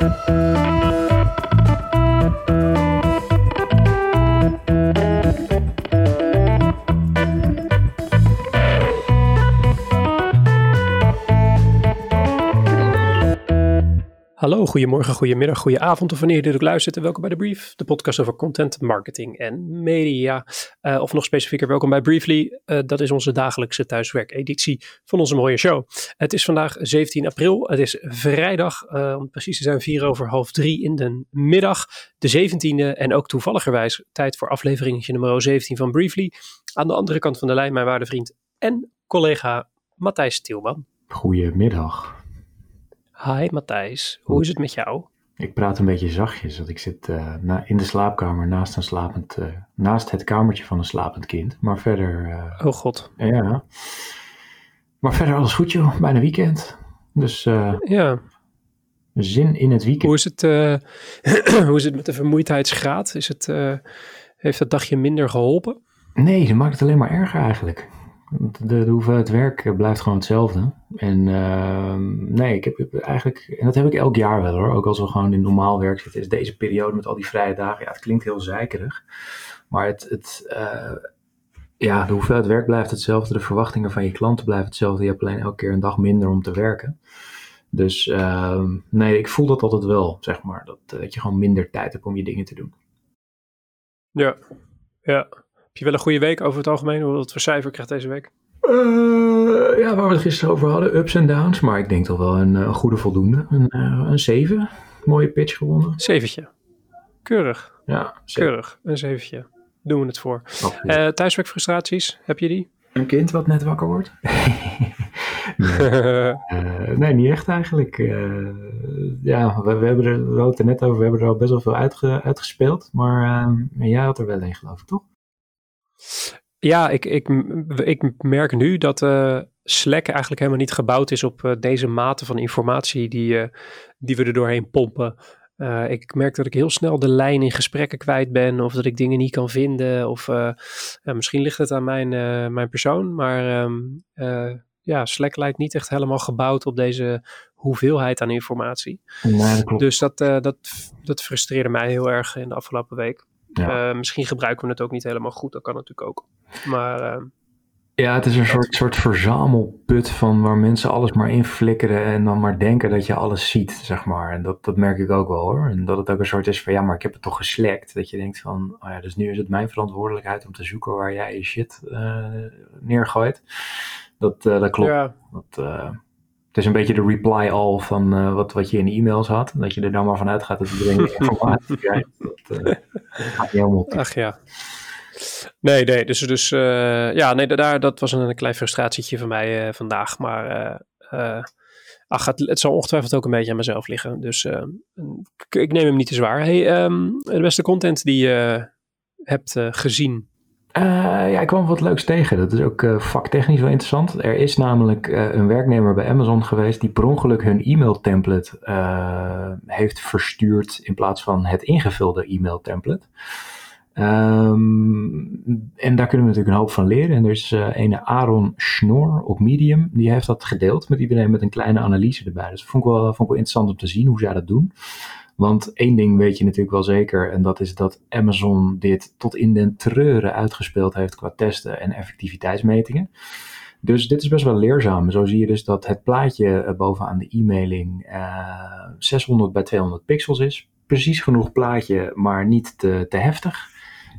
Thank you. Hallo, goedemorgen, goedemiddag, goedenavond of wanneer je dit ook luistert. Welkom bij de Brief, de podcast over content, marketing en media. Uh, of nog specifieker, welkom bij Briefly. Uh, dat is onze dagelijkse thuiswerkeditie van onze mooie show. Het is vandaag 17 april, het is vrijdag, uh, om precies te zijn vier over half drie in de middag. De 17e en ook toevalligerwijs tijd voor afleveringetje nummer 17 van Briefly. Aan de andere kant van de lijn mijn waarde vriend en collega Matthijs Tielman. Goedemiddag. Hi Matthijs, hoe is het met jou? Ik praat een beetje zachtjes, want ik zit uh, na, in de slaapkamer naast, een slapend, uh, naast het kamertje van een slapend kind. Maar verder... Uh, oh god. Ja. Maar verder alles goed joh, bijna weekend. Dus ja. zin in het weekend. Hoe is het, hoe is het met de vermoeidheidsgraad? Is het, heeft dat dagje minder geholpen? Nee, dat maakt het alleen maar erger eigenlijk. De, de hoeveelheid werk blijft gewoon hetzelfde. En uh, nee, ik heb eigenlijk, en dat heb ik elk jaar wel hoor, ook als we gewoon in normaal werk zitten, is deze periode met al die vrije dagen, ja, het klinkt heel zeikerig. Maar het, het uh, ja, de hoeveelheid werk blijft hetzelfde, de verwachtingen van je klanten blijven hetzelfde. Je hebt alleen elke keer een dag minder om te werken. Dus uh, nee, ik voel dat altijd wel, zeg maar, dat, dat je gewoon minder tijd hebt om je dingen te doen. Ja, ja je wel een goede week over het algemeen? Wat voor cijfer krijgt deze week? Uh, ja, waar we het gisteren over hadden, ups en downs. Maar ik denk toch wel een, een goede voldoende. Een, uh, een 7. Mooie pitch gewonnen. Zeventje. Keurig. Ja, zeven. Keurig. Een zeventje. Doen we het voor. Oh, uh, thuiswerkfrustraties, heb je die? Een kind wat net wakker wordt? nee. nee. niet echt eigenlijk. ja, we, we, hebben er, we hadden het er net over, we hebben er al best wel veel uitge, uitgespeeld. Maar jij had er wel een geloof ik, toch? Ja, ik, ik, ik merk nu dat uh, Slack eigenlijk helemaal niet gebouwd is op uh, deze mate van informatie die, uh, die we er doorheen pompen. ik merk dat ik heel snel de lijn in gesprekken kwijt ben of dat ik dingen niet kan vinden. Of misschien ligt het aan mijn, mijn persoon, maar um, ja, Slack lijkt niet echt helemaal gebouwd op deze hoeveelheid aan informatie. Nee, dat dus dat, dat, dat frustreerde mij heel erg in de afgelopen week. Ja. Uh, misschien gebruiken we het ook niet helemaal goed, dat kan natuurlijk ook. Maar, uh, ja, het is een soort, soort verzamelput van waar mensen alles maar in flikkeren en dan maar denken dat je alles ziet, zeg maar. En dat, dat merk ik ook wel hoor. En dat het ook een soort is van, ja, maar ik heb het toch geslekt. Dat je denkt van, oh ja, dus nu is het mijn verantwoordelijkheid om te zoeken waar jij je shit uh, neergooit. Dat, dat klopt. Ja. Dat, het is een beetje de reply all van uh, wat, wat je in de e-mails had. Dat je er dan maar vanuit gaat dat iedereen de informatie krijgt. Dat uh, gaat niet helemaal Ach ja. Nee, nee, dus, dus uh, ja, nee, daar, dat was een, een klein frustratietje van mij vandaag. Maar ach, het, het, zal ongetwijfeld ook een beetje aan mezelf liggen. Dus ik, ik, neem hem niet te zwaar. Hey, um, de beste content die je hebt gezien uh, ja, ik kwam wat leuks tegen. Dat is ook uh, vaktechnisch wel interessant. Er is namelijk uh, een werknemer bij Amazon geweest die per ongeluk hun e-mail template heeft verstuurd in plaats van het ingevulde e-mail template. Um, en daar kunnen we natuurlijk een hoop van leren. En er is een Aaron Schnoor op Medium, die heeft dat gedeeld met iedereen met een kleine analyse erbij. Dus dat vond ik wel, vond ik wel interessant om te zien hoe zij dat doen. Want één ding weet je natuurlijk wel zeker, en dat is dat Amazon dit tot in den treuren uitgespeeld heeft qua testen en effectiviteitsmetingen. Dus dit is best wel leerzaam. Zo zie je dus dat het plaatje eh, bovenaan de e-mailing uh, 600 bij 200 pixels is. Precies genoeg plaatje, maar niet te, te heftig.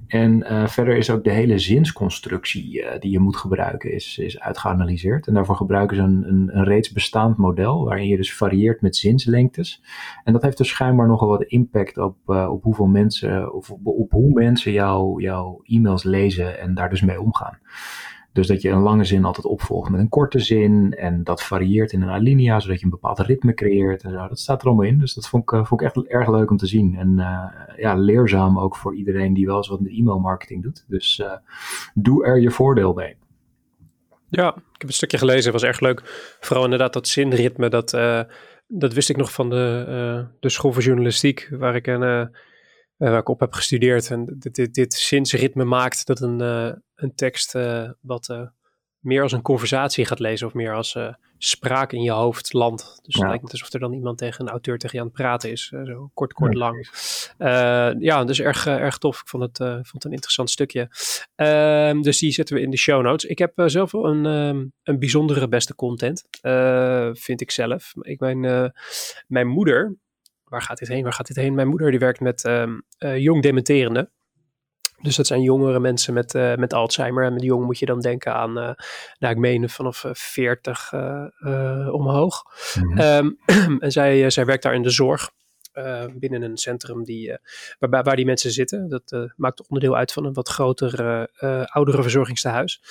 En uh, verder is ook de hele zinsconstructie uh, die je moet gebruiken, is, is uitgeanalyseerd. En daarvoor gebruiken ze een, een, een, reeds bestaand model, waarin je dus varieert met zinslengtes. En dat heeft dus schijnbaar nogal wat impact op, uh, op hoeveel mensen, of op, op hoe mensen jouw e-mails lezen en daar dus mee omgaan. Dus dat je een lange zin altijd opvolgt met een korte zin. En dat varieert in een alinea, zodat je een bepaald ritme creëert. En zo. Dat staat er allemaal in. Dus dat vond ik, eh, vond ik echt erg leuk om te zien. En uh, ja, leerzaam ook voor iedereen die wel eens wat met e-mail marketing doet. Dus uh, doe er je voordeel mee. Ja, ik heb een stukje gelezen. Het was erg leuk. Vooral inderdaad dat zinritme. Dat, dat wist ik nog van de, de school voor journalistiek. Waar ik een waar ik op heb gestudeerd. En dit, dit, dit zinsritme maakt dat een, uh, een tekst uh, wat meer als een conversatie gaat lezen of meer als spraak in je hoofd landt. Dus het lijkt net alsof er dan iemand tegen een auteur tegen je aan het praten is. Uh, zo kort, kort, lang. Uh, ja, dus erg, erg tof. Ik vond het, vond het een interessant stukje. Ehm, dus die zetten we in de show notes. Ik heb zelf wel een, ehm, een bijzondere beste content. vind ik zelf. Ik, mijn, mijn moeder, waar gaat dit heen? Waar gaat dit heen? Mijn moeder die werkt met um, jong dementerende. Dus dat zijn jongere mensen met, uh, met Alzheimer. En met jong moet je dan denken aan, uh, nou ik meen vanaf 40 uh, omhoog. Mm -hmm. um, en zij, zij werkt daar in de zorg. binnen een centrum die, waar, waar die mensen zitten. Dat maakt onderdeel uit van een wat groter oudere verzorgingstehuis.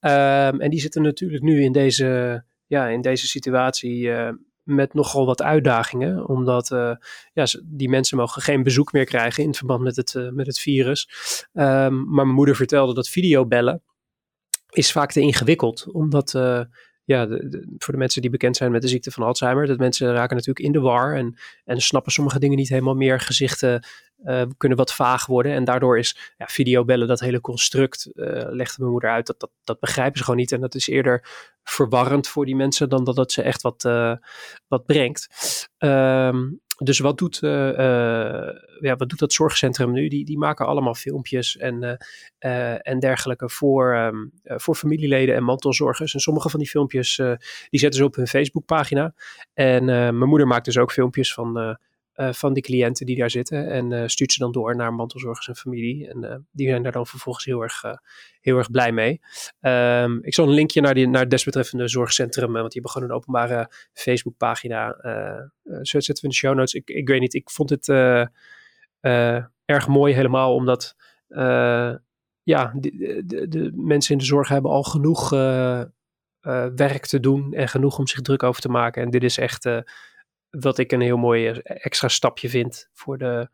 Um, en die zitten natuurlijk nu in deze, ja, in deze situatie met nogal wat uitdagingen, omdat uh, ja, die mensen mogen geen bezoek meer krijgen in verband met het, uh, met het virus. Um, maar mijn moeder vertelde dat videobellen is vaak te ingewikkeld, omdat uh, ja, voor de mensen die bekend zijn met de ziekte van Alzheimer, dat mensen raken natuurlijk in de war en, en snappen sommige dingen niet helemaal meer. Gezichten uh, kunnen wat vaag worden en daardoor is ja, videobellen, dat hele construct, uh, legde mijn moeder uit, dat, dat, dat begrijpen ze gewoon niet. En dat is eerder verwarrend voor die mensen dan dat het ze echt wat, uh, wat brengt. Um, dus wat doet, ja, wat doet dat zorgcentrum nu? Die, die maken allemaal filmpjes en, en dergelijke voor, um, voor familieleden en mantelzorgers. En sommige van die filmpjes die zetten ze op hun Facebookpagina. En mijn moeder maakt dus ook filmpjes van uh, van die cliënten die daar zitten. En uh, stuurt ze dan door naar mantelzorgers en familie. En uh, die zijn daar dan vervolgens heel erg, heel erg blij mee. Um, ik zal een linkje naar, die, naar het desbetreffende zorgcentrum, want die hebben gewoon een openbare Facebookpagina. zetten we in de show notes. Ik, ik weet niet, ik vond het erg mooi helemaal, omdat ja, de, de, de, mensen in de zorg hebben al genoeg werk te doen en genoeg om zich druk over te maken. En dit is echt wat ik een heel mooi eh, extra stapje vind voor de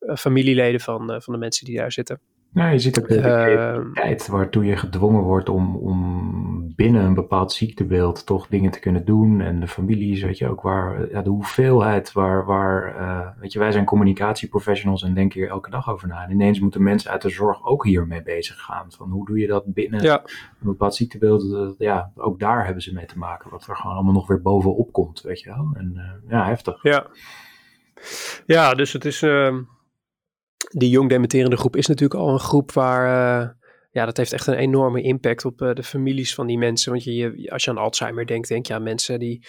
uh, familieleden van, uh, van de mensen die daar zitten. Nou, je ziet ook de uh, tijd waartoe je gedwongen wordt om, om binnen een bepaald ziektebeeld toch dingen te kunnen doen. En de families, weet je ook, waar ja, de hoeveelheid waar, waar uh, weet je, wij zijn communicatieprofessionals en denken hier elke dag over na. En ineens moeten mensen uit de zorg ook hiermee bezig gaan. Van hoe doe je dat binnen ja. een bepaald ziektebeeld? Ja, ook daar hebben ze mee te maken. Wat er gewoon allemaal nog weer bovenop komt, weet je wel. En uh, ja, heftig. Ja. Ja, dus het is. Uh die jong dementerende groep is natuurlijk al een groep waar, uh, ja, dat heeft echt een enorme impact op uh, de families van die mensen. Want je, als je aan Alzheimer denkt, denk je aan mensen die,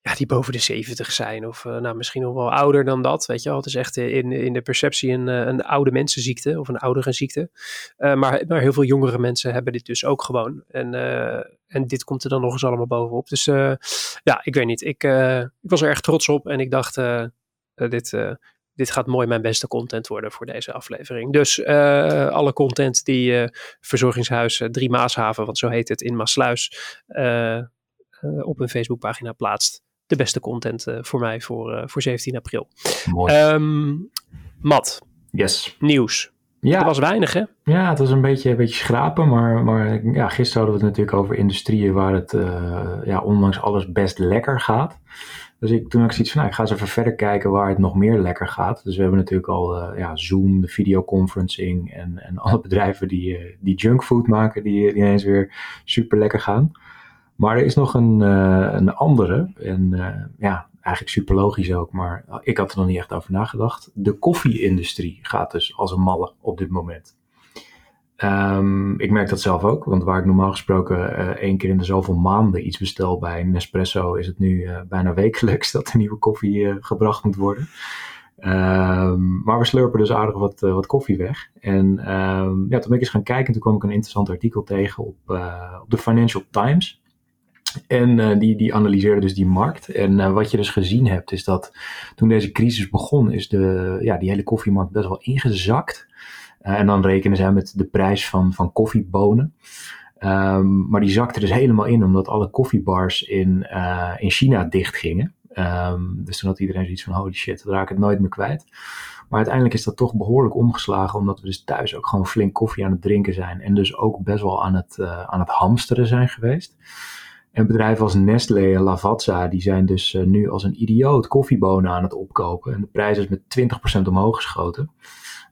ja, die boven de 70 zijn of uh, nou, misschien nog wel ouder dan dat, weet je wel. Het is echt in, in de perceptie een, een oude mensenziekte of een oudere ziekte. maar, maar heel veel jongere mensen hebben dit dus ook gewoon. En, en dit komt er dan nog eens allemaal bovenop. Dus ja, ik weet niet. Ik, ik was er erg trots op en ik dacht, dit dit gaat mooi mijn beste content worden voor deze aflevering. Dus uh, alle content die uh, Verzorgingshuis uh, Drie Maashaven, want zo heet het in Maasluis, op hun Facebookpagina plaatst. De beste content voor mij voor, voor 17 april. Mooi. Um, Matt. Yes. Nieuws. Ja. Er was weinig, hè? Ja, het was een beetje, een beetje schrapen. Maar, maar ja, gisteren hadden we het natuurlijk over industrieën waar het ja, ondanks alles best lekker gaat. Dus ik, toen had ik zoiets van, nou, ik ga eens even verder kijken waar het nog meer lekker gaat. Dus we hebben natuurlijk al uh, ja, Zoom, de videoconferencing en, en alle bedrijven die, uh, die junkfood maken, die, die ineens weer super lekker gaan. Maar er is nog een, uh, een andere, en ja, eigenlijk super logisch ook, maar ik had er nog niet echt over nagedacht. De koffie-industrie gaat dus als een malle op dit moment. Um, ik merk dat zelf ook, want waar ik normaal gesproken uh, één keer in de zoveel maanden iets bestel bij Nespresso, is het nu uh, bijna wekelijks dat er nieuwe koffie uh, gebracht moet worden. Um, maar we slurpen dus aardig wat, wat koffie weg. En um, ja, toen ben ik eens gaan kijken en toen kwam ik een interessant artikel tegen op, op de Financial Times. En die, die analyseerde dus die markt. En wat je dus gezien hebt, is dat toen deze crisis begon, is de, ja, die hele koffiemarkt best wel ingezakt. En dan rekenen zij met de prijs van, van koffiebonen. Um, maar die zakte dus helemaal in omdat alle koffiebars in, uh, in China dichtgingen. Um, dus toen had iedereen zoiets van holy shit, dan raak ik het nooit meer kwijt. Maar uiteindelijk is dat toch behoorlijk omgeslagen, omdat we dus thuis ook gewoon flink koffie aan het drinken zijn. En dus ook best wel aan het, uh, aan het hamsteren zijn geweest. En bedrijven als Nestlé en Lavazza, die zijn dus uh, nu als een idioot koffiebonen aan het opkopen. En de prijs is met 20% omhoog geschoten.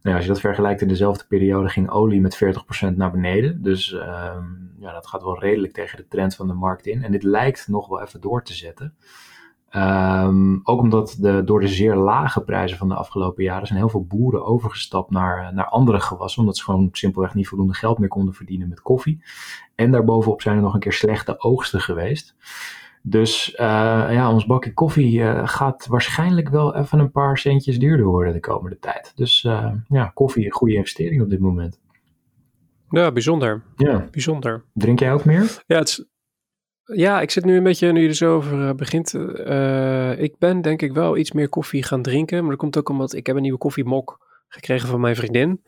Nou, als je dat vergelijkt in dezelfde periode ging olie met 40% naar beneden. Dus ehm, ja, dat gaat wel redelijk tegen de trend van de markt in. En dit lijkt nog wel even door te zetten. Ehm, ook omdat de, door de zeer lage prijzen van de afgelopen jaren zijn heel veel boeren overgestapt naar, naar andere gewassen. Omdat ze gewoon simpelweg niet voldoende geld meer konden verdienen met koffie. En daarbovenop zijn er nog een keer slechte oogsten geweest. Dus uh, ja, ons bakje koffie uh, gaat waarschijnlijk wel even een paar centjes duurder worden de komende tijd. Dus uh, ja, koffie een goede investering op dit moment. Ja, bijzonder. Ja. Bijzonder. Drink jij ook meer? Ja, het is, ja, ik zit nu een beetje, nu je er zo over begint. ik ben denk ik wel iets meer koffie gaan drinken. Maar dat komt ook omdat ik heb een nieuwe koffiemok gekregen van mijn vriendin.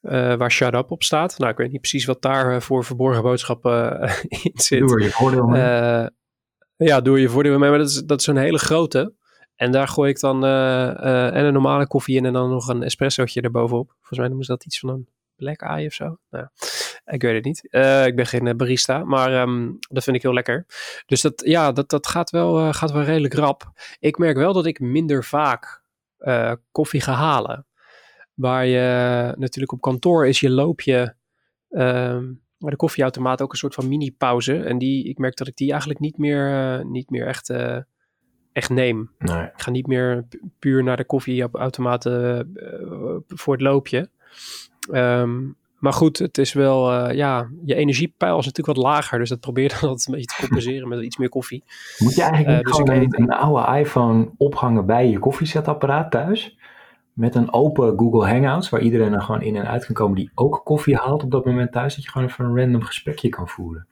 waar Shut Up op staat. Nou, ik weet niet precies wat daar voor verborgen boodschappen in zit. Doe er je voordeel mee. Ja, doe je voordeel mee, maar dat is, dat is een hele grote. En daar gooi ik dan uh, uh, en een normale koffie in en dan nog een espressootje erbovenop. Volgens mij noemen ze dat iets van een black eye of zo. Nou, ik weet het niet. Uh, ik ben geen barista, maar um, dat vind ik heel lekker. Dus dat, ja, dat, dat gaat, wel, gaat wel redelijk rap. Ik merk wel dat ik minder vaak koffie ga halen. Waar je natuurlijk op kantoor is je loopje... Um, maar de koffieautomaat ook een soort van mini-pauze. En die, ik merk dat ik die eigenlijk niet meer, uh, niet meer echt, uh, echt neem. Nee. Ik ga niet meer puur naar de koffieautomaat uh, voor het loopje. Um, maar goed, het is wel, ja, je energiepeil is natuurlijk wat lager. Dus dat probeer dan altijd een beetje te compenseren met iets meer koffie. Moet je eigenlijk dus gewoon een, een oude iPhone ophangen bij je koffiezetapparaat thuis? Met een open Google Hangouts, waar iedereen dan gewoon in en uit kan komen die ook koffie haalt op dat moment thuis, dat je gewoon even een random gesprekje kan voeren.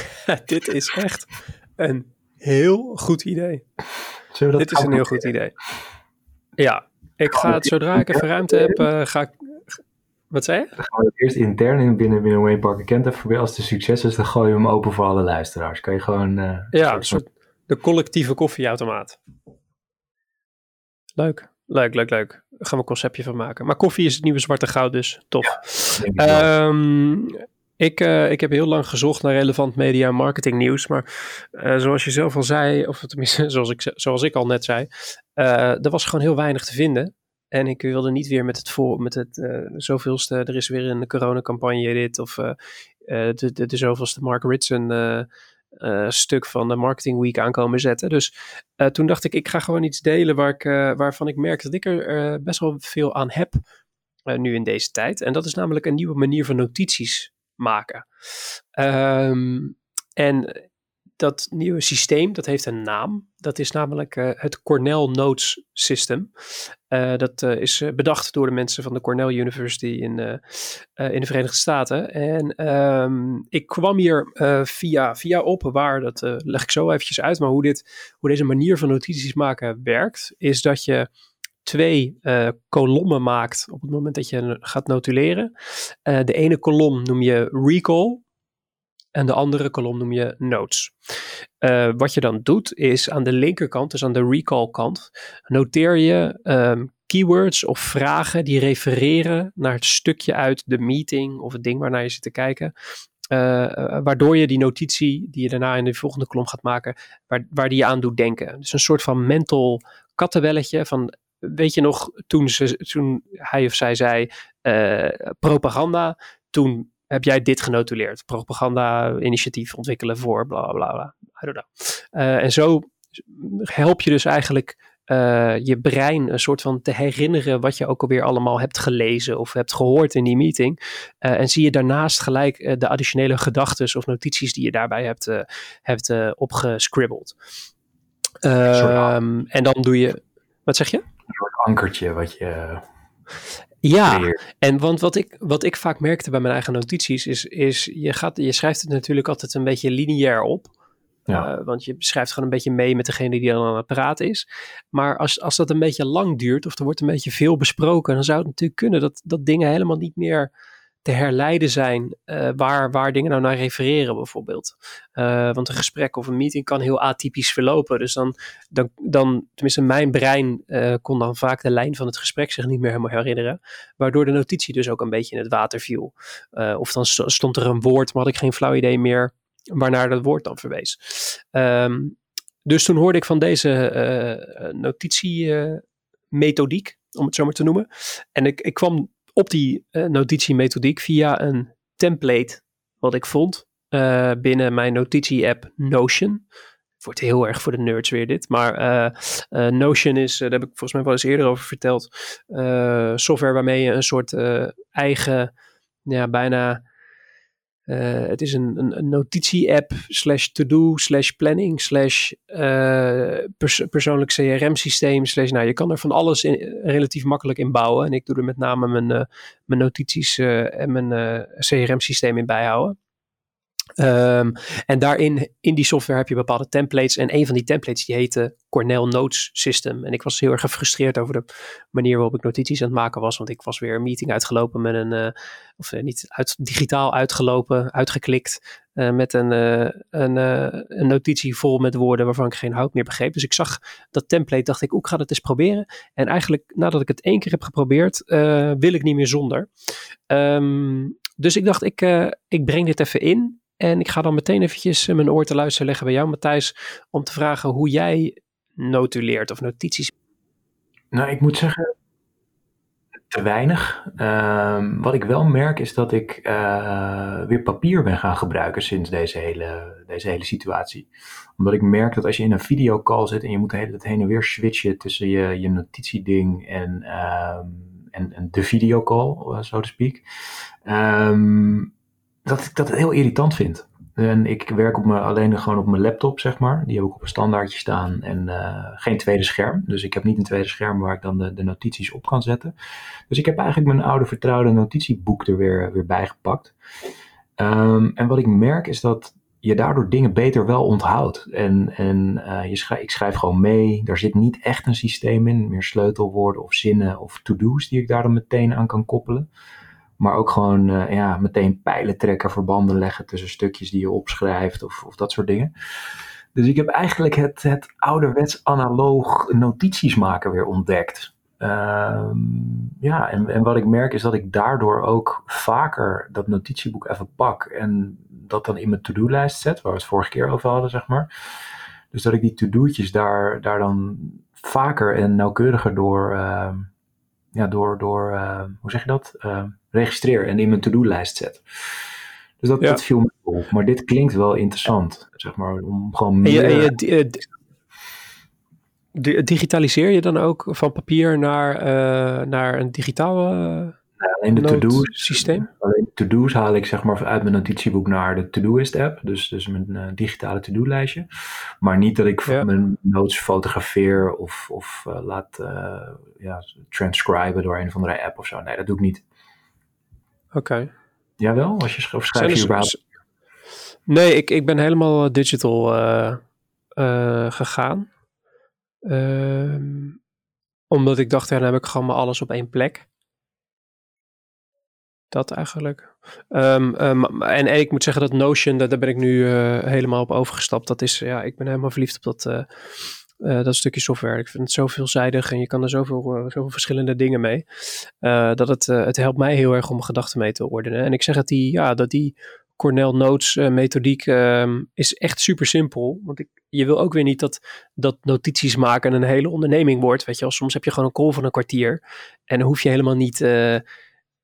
Dit is echt een heel goed idee. Dit is een heel goed idee. Ja, ik ga het zodra ik even ruimte heb, uh, ga ik... Wat zei je? Dan gaan we het eerst intern in binnen, binnen Wayne Parker Kent even proberen. Als het een succes is, dan gooi je hem open voor alle luisteraars. Kan je gewoon... Uh, ja, een soort de collectieve koffieautomaat. Leuk. Leuk, leuk, leuk. Daar gaan we een conceptje van maken. Maar koffie is het nieuwe zwarte goud, dus. Ja, um, ik, uh, ik heb heel lang gezocht naar relevant media en marketing nieuws. Maar uh, zoals je zelf al zei, of tenminste zoals ik, zoals ik al net zei, uh, er was gewoon heel weinig te vinden. En ik wilde niet weer met het, voor, met het zoveelste, er is weer een coronacampagne dit, of de, de, de zoveelste Mark Ritson uh, stuk van de Marketing Week aankomen zetten. Dus uh, toen dacht ik, ik ga gewoon iets delen waar ik, uh, waarvan ik merk dat ik er best wel veel aan heb nu in deze tijd. En dat is namelijk een nieuwe manier van notities maken. Um, en dat nieuwe systeem, dat heeft een naam. Dat is namelijk uh, het Cornell Notes System. Uh, dat uh, is bedacht door de mensen van de Cornell University in, in de Verenigde Staten. En um, ik kwam hier via, via op, waar, dat leg ik zo eventjes uit. Maar hoe, dit, hoe deze manier van notities maken werkt, is dat je twee kolommen maakt op het moment dat je gaat notuleren. de ene kolom noem je recall. En de andere kolom noem je notes. Uh, wat je dan doet is aan de linkerkant, dus aan de recall kant, noteer je um, keywords of vragen die refereren naar het stukje uit de meeting of het ding waarnaar je zit te kijken. Uh, waardoor je die notitie die je daarna in de volgende kolom gaat maken, waar, waar die je aan doet denken. Dus een soort van mental kattenwelletje van weet je nog, toen, ze, toen hij of zij zei propaganda, toen heb jij dit genotuleerd? Propaganda-initiatief ontwikkelen voor bla bla bla. I don't know. Uh, en zo help je dus eigenlijk uh, je brein een soort van te herinneren wat je ook alweer allemaal hebt gelezen of hebt gehoord in die meeting. Uh, en zie je daarnaast gelijk de additionele gedachten of notities die je daarbij hebt, hebt opgescribbeld. Um, en dan doe je. Wat zeg je? Een soort ankertje wat je ja, en want wat ik, wat ik vaak merkte bij mijn eigen notities is, is je, gaat, je schrijft het natuurlijk altijd een beetje lineair op. Ja. Uh, want je schrijft gewoon een beetje mee met degene die dan aan het praten is. Maar als, als dat een beetje lang duurt of er wordt een beetje veel besproken, dan zou het natuurlijk kunnen dat, dat dingen helemaal niet meer te herleiden zijn uh, waar, waar dingen nou naar refereren bijvoorbeeld. Uh, want een gesprek of een meeting kan heel atypisch verlopen. Dus dan, dan, dan tenminste mijn brein uh, kon dan vaak de lijn van het gesprek zich niet meer helemaal herinneren. Waardoor de notitie dus ook een beetje in het water viel. of dan stond er een woord, maar had ik geen flauw idee meer waarnaar dat woord dan verwees. Um, dus toen hoorde ik van deze notitiemethodiek, om het zo maar te noemen. En ik, ik kwam op die uh, notitiemethodiek via een template wat ik vond uh, binnen mijn notitie-app Notion. Wordt heel erg voor de nerds weer dit. Maar uh, Notion is, daar heb ik volgens mij wel eens eerder over verteld, software waarmee je een soort eigen, ja, bijna uh, het is een, een, notitie-app slash to-do slash planning slash pers persoonlijk CRM-systeem nou je kan er van alles relatief makkelijk in bouwen. En ik doe er met name mijn, uh, mijn notities en mijn CRM-systeem in bijhouden. Um, en daarin, in die software heb je bepaalde templates. En een van die templates die heette Cornell Notes System. En ik was heel erg gefrustreerd over de manier waarop ik notities aan het maken was. Want ik was weer een meeting uitgelopen met een, uh, of uh, niet digitaal uitgelopen, uitgeklikt. Uh, met een, een, een, notitie vol met woorden waarvan ik geen hout meer begreep. Dus ik zag dat template, dacht ik, ik ga het eens proberen. En eigenlijk nadat ik het één keer heb geprobeerd, wil ik niet meer zonder. Um, dus ik dacht, ik, ik breng dit even in. En ik ga dan meteen eventjes eh, mijn oor te luisteren leggen bij jou, Matthijs, om te vragen hoe jij notuleert of notities. Nou, ik moet zeggen, te weinig. Uh, wat ik wel merk is dat ik uh, weer papier ben gaan gebruiken sinds deze hele, deze hele situatie. Omdat ik merk dat als je in een videocall zit en je moet de hele tijd heen en weer switchen tussen je, je notitieding en, uh, en, de videocall, zo uh, te speak. Um, dat ik dat heel irritant vind. En ik werk op me, alleen gewoon op mijn laptop, zeg maar. Die heb ik op een standaardje staan en uh, geen tweede scherm. Dus ik heb niet een tweede scherm waar ik dan de, de, notities op kan zetten. Dus ik heb eigenlijk mijn oude vertrouwde notitieboek er weer, weer bij gepakt. Um, en wat ik merk is dat je daardoor dingen beter wel onthoudt. En, en uh, je schrijf, ik schrijf gewoon mee. Daar zit niet echt een systeem in. Meer sleutelwoorden of zinnen of to-do's die ik daar dan meteen aan kan koppelen. Maar ook gewoon uh, ja, meteen pijlen trekken, verbanden leggen tussen stukjes die je opschrijft of, of dat soort dingen. Dus ik heb eigenlijk het, het ouderwets analoog notities maken weer ontdekt. Uh, ja, en, en wat ik merk is dat ik daardoor ook vaker dat notitieboek even pak en dat dan in mijn to-do-lijst zet, waar we het vorige keer over hadden, zeg maar. Dus dat ik die to-do'tjes daar, daar dan vaker en nauwkeuriger door, uh, ja, door, door uh, hoe zeg je dat? Registreer en in mijn to-do-lijst zet. Dus dat, ja. dat viel me op. Maar dit klinkt wel interessant, zeg maar, om gewoon meer... En je, en je, digitaliseer je dan ook van papier naar, uh, naar een digitaal uh, alleen de to-do's systeem? Alleen de to-do's haal ik zeg maar uit mijn notitieboek naar de To-Doist app, dus, dus mijn uh, digitale to-do lijstje. Maar niet dat ik ja. mijn notes fotografeer of, of laat ja, transcriben door een of andere app of zo. Nee, dat doe ik niet. Oké. Okay. Jawel? Als je, of schrijf je überhaupt? Nee, ik, ik ben helemaal eh, digital uh, uh, gegaan. Um, omdat ik dacht, ja, dan heb ik gewoon maar alles op één plek. Dat eigenlijk. Um, um, en, en, ik moet zeggen dat Notion, daar, daar ben ik nu helemaal op overgestapt. Dat is, ja, ik ben helemaal verliefd op dat uh, dat stukje software. Ik vind het zo veelzijdig en je kan er zoveel, uh, zoveel verschillende dingen mee. Uh, dat het, het helpt mij heel erg om gedachten mee te ordenen. En ik zeg dat die, ja, dat die Cornell Notes methodiek ehm, is echt super simpel. Want ik, je wil ook weer niet dat, dat notities maken een hele onderneming wordt. Weet je soms heb je gewoon een call van een kwartier. En dan hoef je helemaal niet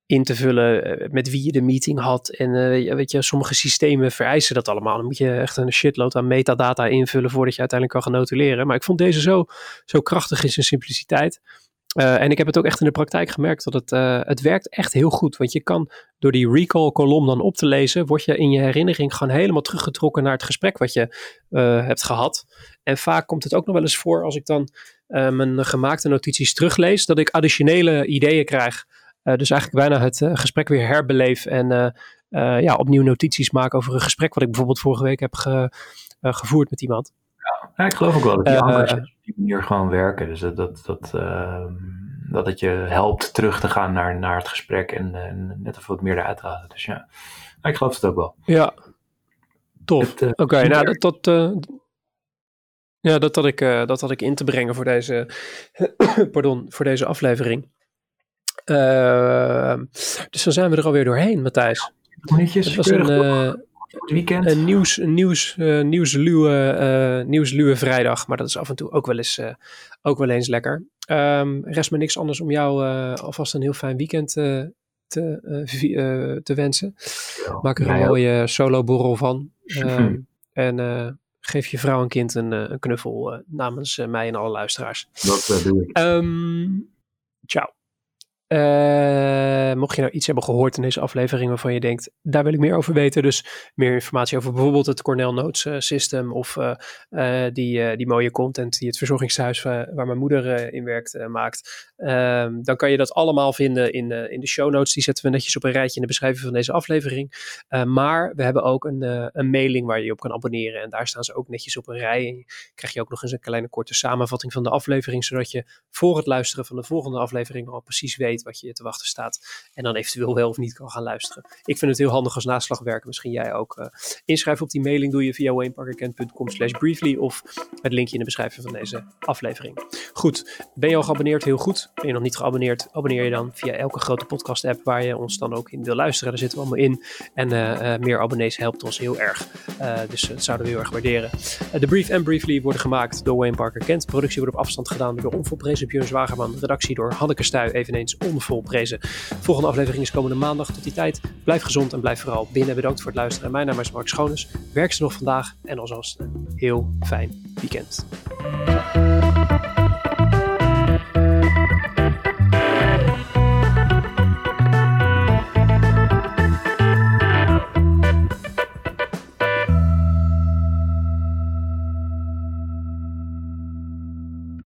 in te vullen eh, met wie je de meeting had. En uh, weet je, sommige systemen vereisen dat allemaal. Dan moet je echt een shitload aan metadata invullen voordat je uiteindelijk kan gaan notuleren. Maar ik vond deze zo, zo krachtig in zijn simpliciteit. Uh, en ik heb het ook echt in de praktijk gemerkt dat het, het werkt echt heel goed. Want je kan door die recall kolom dan op te lezen, word je in je herinnering gewoon helemaal teruggetrokken naar het gesprek wat je hebt gehad. En vaak komt het ook nog wel eens voor als ik dan mijn gemaakte notities teruglees, dat ik additionele ideeën krijg dus eigenlijk bijna het uh, gesprek weer herbeleef en uh, ja, opnieuw notities maken over een gesprek wat ik bijvoorbeeld vorige week heb ge, gevoerd met iemand. Ja, ik geloof ook wel dat die ankers op die manier gewoon werken. Dus dat, dat, dat, ehm, dat het je helpt terug te gaan naar, naar het gesprek en, en net even wat meer eruit halen. Dus ja, ik geloof het ook wel. Ja, tof. Oké, okay, nou dat, dat, ja, dat had, ik, dat had ik in te brengen voor deze, pardon, voor deze aflevering. Uh, dus dan zijn we er alweer doorheen, Matthijs. Minuutjes. Het was een, uh, weekend. een nieuws, nieuws, uh, nieuwsluwe, nieuwsluwe vrijdag. Maar dat is af en toe ook wel eens, ook wel eens lekker. Um, rest me niks anders om jou alvast een heel fijn weekend te, te wensen. Maak er een mooie solo borrel van. Ehm, en geef je vrouw en kind een, een knuffel namens mij en alle luisteraars. Dat doe ik. Um, ciao. Uh, mocht je nou iets hebben gehoord in deze aflevering waarvan je denkt, daar wil ik meer over weten. Dus meer informatie over bijvoorbeeld het Cornell Notes uh, System of uh, die, die mooie content die het verzorgingshuis waar mijn moeder in werkt maakt. Ehm, dan kan je dat allemaal vinden in, in de show notes. Die zetten we netjes op een rijtje in de beschrijving van deze aflevering. maar we hebben ook een, een mailing waar je je op kan abonneren. En daar staan ze ook netjes op een rij. En krijg je ook nog eens een kleine korte samenvatting van de aflevering. Zodat je voor het luisteren van de volgende aflevering al precies weet wat je te wachten staat. En dan eventueel wel of niet kan gaan luisteren. Ik vind het heel handig als naslagwerker. Misschien jij ook. Uh, inschrijven op die mailing doe je via wayneparkerkent.com slash briefly. Of het linkje in de beschrijving van deze aflevering. Goed, ben je al geabonneerd? Heel goed. Ben je nog niet geabonneerd? Abonneer je dan via elke grote podcast app waar je ons dan ook in wil luisteren. Daar zitten we allemaal in. En uh, uh, meer abonnees helpt ons heel erg. dus dat zouden we heel erg waarderen. de brief en briefly worden gemaakt door Wayne Parker Kent. Productie wordt op afstand gedaan door de onvolprezen Björn Zwagerman. Redactie door Hanneke Stuy, eveneens onvolprezen. Volgende aflevering is komende maandag. Tot die tijd, blijf gezond en blijf vooral binnen. Bedankt voor het luisteren. Mijn naam is Mark Schoones. Werk ze nog vandaag en alvast een heel fijn weekend.